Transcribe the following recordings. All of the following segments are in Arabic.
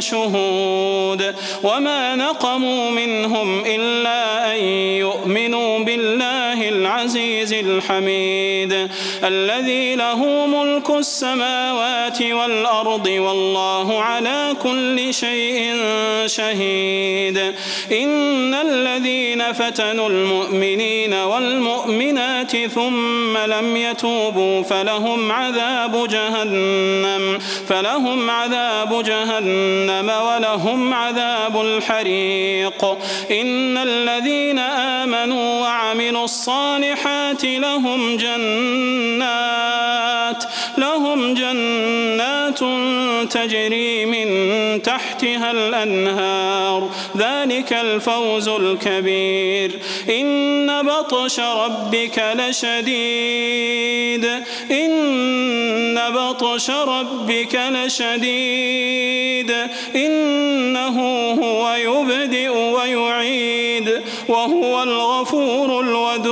شهود وما نقموا منهم الحميد الذي له ملك السماوات والأرض والله على كل شيء شهيد. إن الذين فتنوا المؤمنين والمؤمنات ثم لم يتوبوا فلهم عذاب جهنم فلهم عذاب جهنم ولهم عذاب الحريق. إن الذين آمنوا وعملوا الصالحات لهم جنات لهم جنات تجري من تحتها الأنهار ذلك الفوز الكبير. إن بطش ربك لشديد إن بطش ربك لشديد إنه هو يبدئ ويعيد وهو الغفور الودود.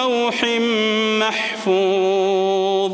لوح محفوظ.